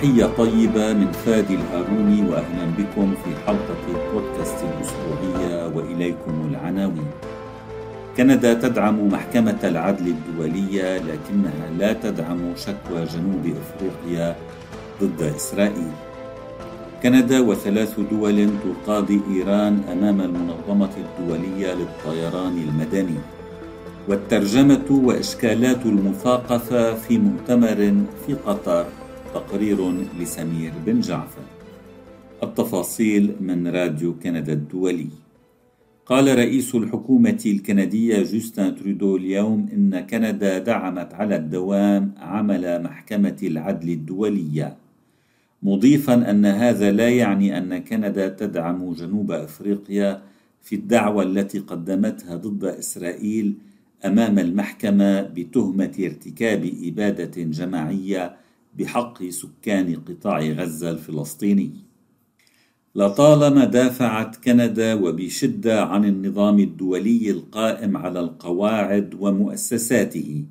تحية طيبة من فادي الهاروني وأهلا بكم في حلقة بودكاست الأسبوعية وإليكم العناوين. كندا تدعم محكمة العدل الدولية لكنها لا تدعم شكوى جنوب أفريقيا ضد إسرائيل. كندا وثلاث دول تقاضي إيران أمام المنظمة الدولية للطيران المدني. والترجمة وإشكالات المثاقفة في مؤتمر في قطر. تقرير لسمير بن جعفر. التفاصيل من راديو كندا الدولي. قال رئيس الحكومة الكندية جوستن ترودو اليوم إن كندا دعمت على الدوام عمل محكمة العدل الدولية. مضيفا أن هذا لا يعني أن كندا تدعم جنوب أفريقيا في الدعوى التي قدمتها ضد إسرائيل أمام المحكمة بتهمة ارتكاب إبادة جماعية بحق سكان قطاع غزة الفلسطيني. لطالما دافعت كندا وبشدة عن النظام الدولي القائم على القواعد ومؤسساته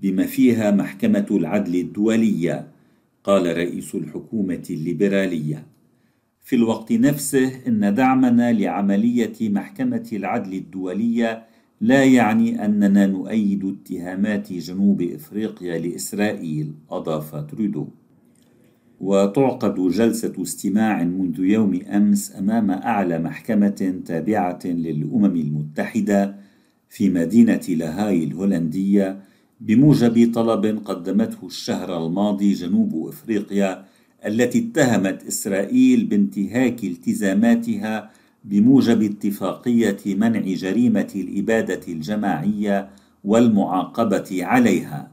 بما فيها محكمة العدل الدولية، قال رئيس الحكومة الليبرالية. في الوقت نفسه إن دعمنا لعملية محكمة العدل الدولية لا يعني أننا نؤيد اتهامات جنوب إفريقيا لإسرائيل أضاف ترودو. وتعقد جلسة استماع منذ يوم أمس أمام أعلى محكمة تابعة للأمم المتحدة في مدينة لاهاي الهولندية بموجب طلب قدمته الشهر الماضي جنوب إفريقيا التي اتهمت إسرائيل بانتهاك التزاماتها بموجب اتفاقية منع جريمة الإبادة الجماعية والمعاقبة عليها.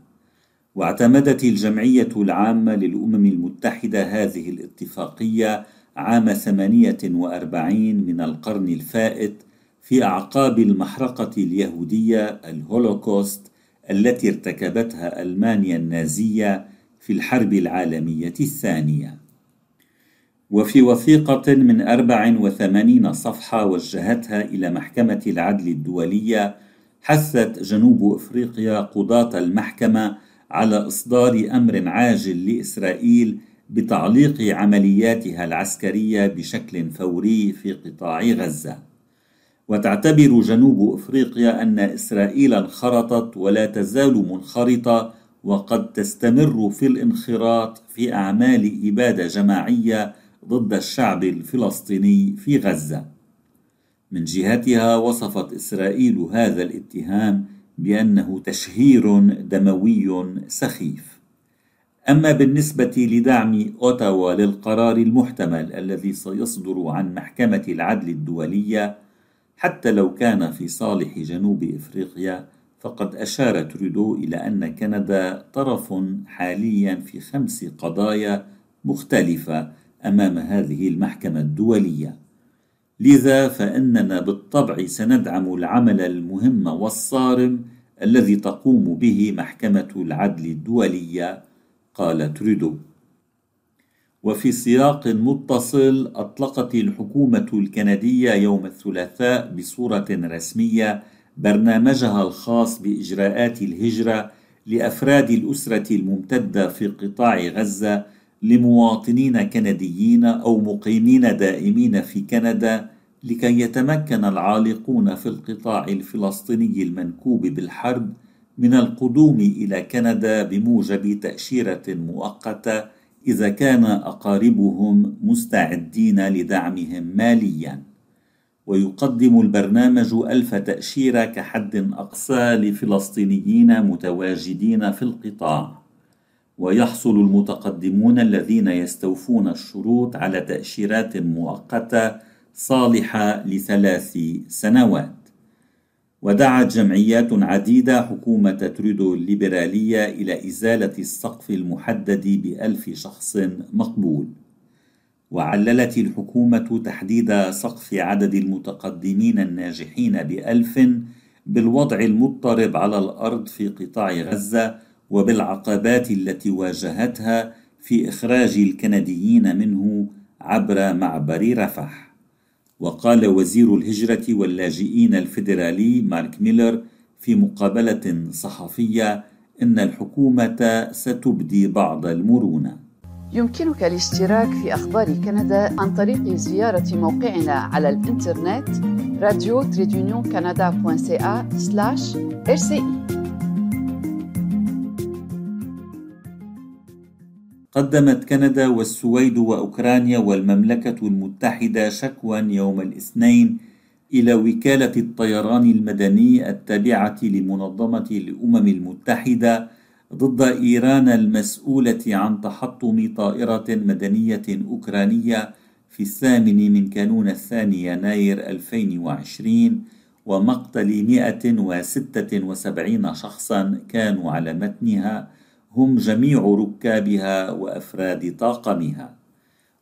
واعتمدت الجمعية العامة للأمم المتحدة هذه الاتفاقية عام 48 من القرن الفائت في أعقاب المحرقة اليهودية الهولوكوست التي ارتكبتها ألمانيا النازية في الحرب العالمية الثانية. وفي وثيقة من 84 صفحة وجهتها إلى محكمة العدل الدولية حثت جنوب أفريقيا قضاة المحكمة على إصدار أمر عاجل لإسرائيل بتعليق عملياتها العسكرية بشكل فوري في قطاع غزة. وتعتبر جنوب أفريقيا أن إسرائيل انخرطت ولا تزال منخرطة وقد تستمر في الانخراط في أعمال إبادة جماعية ضد الشعب الفلسطيني في غزة. من جهتها وصفت إسرائيل هذا الاتهام بأنه تشهير دموي سخيف. أما بالنسبة لدعم أوتاوا للقرار المحتمل الذي سيصدر عن محكمة العدل الدولية حتى لو كان في صالح جنوب إفريقيا فقد أشار ترودو إلى أن كندا طرف حاليا في خمس قضايا مختلفة أمام هذه المحكمة الدولية. لذا فإننا بالطبع سندعم العمل المهم والصارم الذي تقوم به محكمة العدل الدولية قال ترودو. وفي سياق متصل أطلقت الحكومة الكندية يوم الثلاثاء بصورة رسمية برنامجها الخاص بإجراءات الهجرة لأفراد الأسرة الممتدة في قطاع غزة لمواطنين كنديين أو مقيمين دائمين في كندا لكي يتمكن العالقون في القطاع الفلسطيني المنكوب بالحرب من القدوم إلى كندا بموجب تأشيرة مؤقتة إذا كان أقاربهم مستعدين لدعمهم ماليا. ويقدم البرنامج ألف تأشيرة كحد اقصى لفلسطينيين متواجدين في القطاع. ويحصل المتقدمون الذين يستوفون الشروط على تأشيرات مؤقتة صالحة لثلاث سنوات. ودعت جمعيات عديدة حكومة ترودو الليبرالية إلى إزالة السقف المحدد بألف شخص مقبول. وعللت الحكومة تحديد سقف عدد المتقدمين الناجحين بألف بالوضع المضطرب على الأرض في قطاع غزة وبالعقبات التي واجهتها في إخراج الكنديين منه عبر معبر رفح. وقال وزير الهجرة واللاجئين الفيدرالي مارك ميلر في مقابلة صحفية إن الحكومة ستبدي بعض المرونة. يمكنك الاشتراك في أخبار كندا عن طريق زيارة موقعنا على الإنترنت radio قدمت كندا والسويد وأوكرانيا والمملكة المتحدة شكوى يوم الاثنين إلى وكالة الطيران المدني التابعة لمنظمة الأمم المتحدة ضد إيران المسؤولة عن تحطم طائرة مدنية أوكرانية في الثامن من كانون الثاني يناير 2020 ومقتل 176 شخصا كانوا على متنها هم جميع ركابها وأفراد طاقمها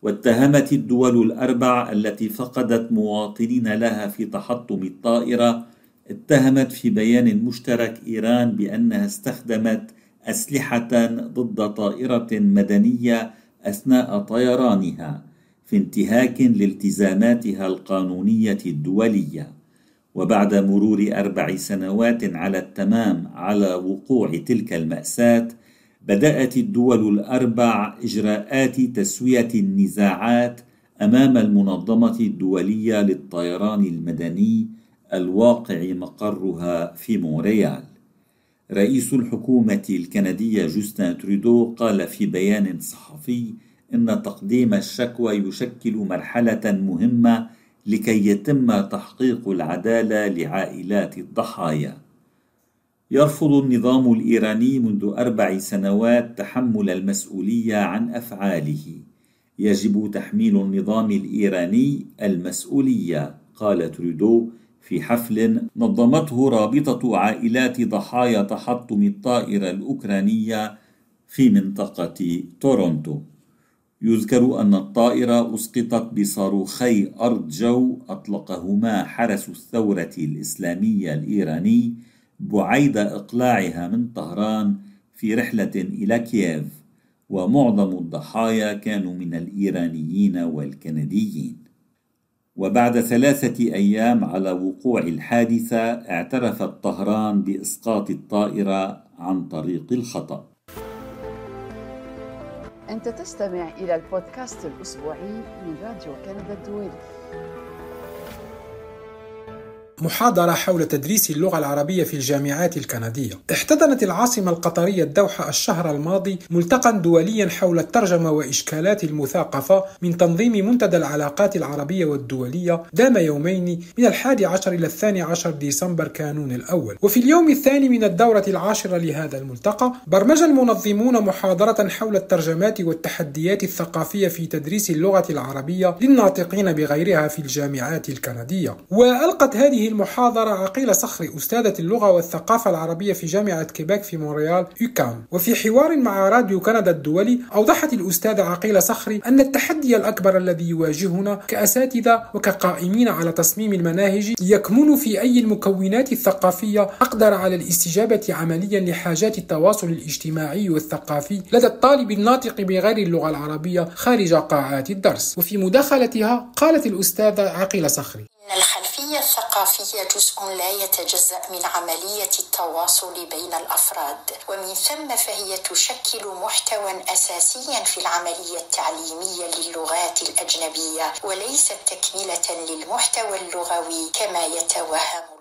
واتهمت الدول الأربع التي فقدت مواطنين لها في تحطم الطائرة اتهمت في بيان مشترك إيران بأنها استخدمت أسلحة ضد طائرة مدنية أثناء طيرانها في انتهاك لالتزاماتها القانونية الدولية وبعد مرور أربع سنوات على التمام على وقوع تلك المأساة بدأت الدول الأربع إجراءات تسوية النزاعات أمام المنظمة الدولية للطيران المدني الواقع مقرها في مونريال. رئيس الحكومة الكندية جوستن ترودو قال في بيان صحفي إن تقديم الشكوى يشكل مرحلة مهمة لكي يتم تحقيق العدالة لعائلات الضحايا. يرفض النظام الإيراني منذ أربع سنوات تحمل المسؤولية عن أفعاله. يجب تحميل النظام الإيراني المسؤولية قال ترودو في حفل نظمته رابطة عائلات ضحايا تحطم الطائرة الأوكرانية في منطقة تورونتو. يذكر أن الطائرة أسقطت بصاروخي ارض جو أطلقهما حرس الثورة الإسلامية الإيراني بعيد إقلاعها من طهران في رحلة إلى كييف ومعظم الضحايا كانوا من الإيرانيين والكنديين. وبعد ثلاثة أيام على وقوع الحادثة اعترفت طهران بإسقاط الطائرة عن طريق الخطأ. أنت تستمع إلى البودكاست الأسبوعي من راديو كندا الدولي. محاضرة حول تدريس اللغة العربية في الجامعات الكندية. احتضنت العاصمة القطرية الدوحة الشهر الماضي ملتقى دوليا حول الترجمة وإشكالات المثاقفة من تنظيم منتدى العلاقات العربية والدولية دام يومين من الحادي عشر إلى الثاني عشر ديسمبر كانون الأول. وفي اليوم الثاني من الدورة العاشرة لهذا الملتقى برمج المنظمون محاضرة حول الترجمات والتحديات الثقافية في تدريس اللغة العربية للناطقين بغيرها في الجامعات الكندية. وألقت هذه المحاضرة. عقيلة صخري أستاذة اللغة والثقافة العربية في جامعة كيباك في مونريال يوكام وفي حوار مع راديو كندا الدولي أوضحت الأستاذة عقيلة صخري أن التحدي الأكبر الذي يواجهنا كأساتذة وكقائمين على تصميم المناهج يكمن في أي المكونات الثقافية أقدر على الاستجابة عمليا لحاجات التواصل الاجتماعي والثقافي لدى الطالب الناطق بغير اللغة العربية خارج قاعات الدرس. وفي مداخلتها قالت الأستاذة عقيلة صخري الخلفية الثقافية جزء لا يتجزأ من عملية التواصل بين الأفراد ومن ثم فهي تشكل محتوى أساسيا في العملية التعليمية للغات الأجنبية وليست تكملة للمحتوى اللغوي كما يتوهم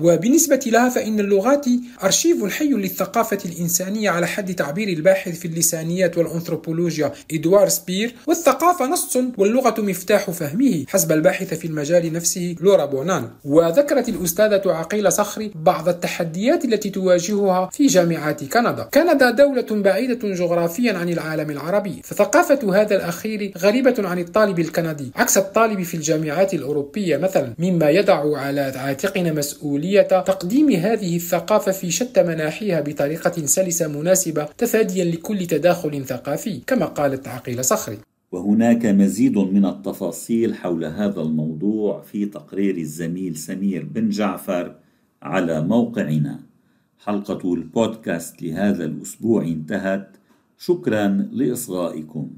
وبالنسبة لها فإن اللغات أرشيف حي للثقافة الإنسانية على حد تعبير الباحث في اللسانيات والأنثروبولوجيا إدوار سبير. والثقافة نص واللغة مفتاح فهمه حسب الباحث في المجال نفسه لورا بونان. وذكرت الأستاذة عقيلة صخري بعض التحديات التي تواجهها في جامعات كندا. كندا دولة بعيدة جغرافيا عن العالم العربي فثقافة هذا الأخير غريبة عن الطالب الكندي عكس الطالب في الجامعات الأوروبية مثلا مما يضع على عاتقنا مسؤولية مسؤولية تقديم هذه الثقافة في شتى مناحيها بطريقة سلسة مناسبة تفاديا لكل تداخل ثقافي كما قالت عقيلة صخري. وهناك مزيد من التفاصيل حول هذا الموضوع في تقرير الزميل سمير بن جعفر على موقعنا. حلقة البودكاست لهذا الأسبوع انتهت. شكرا لإصغائكم.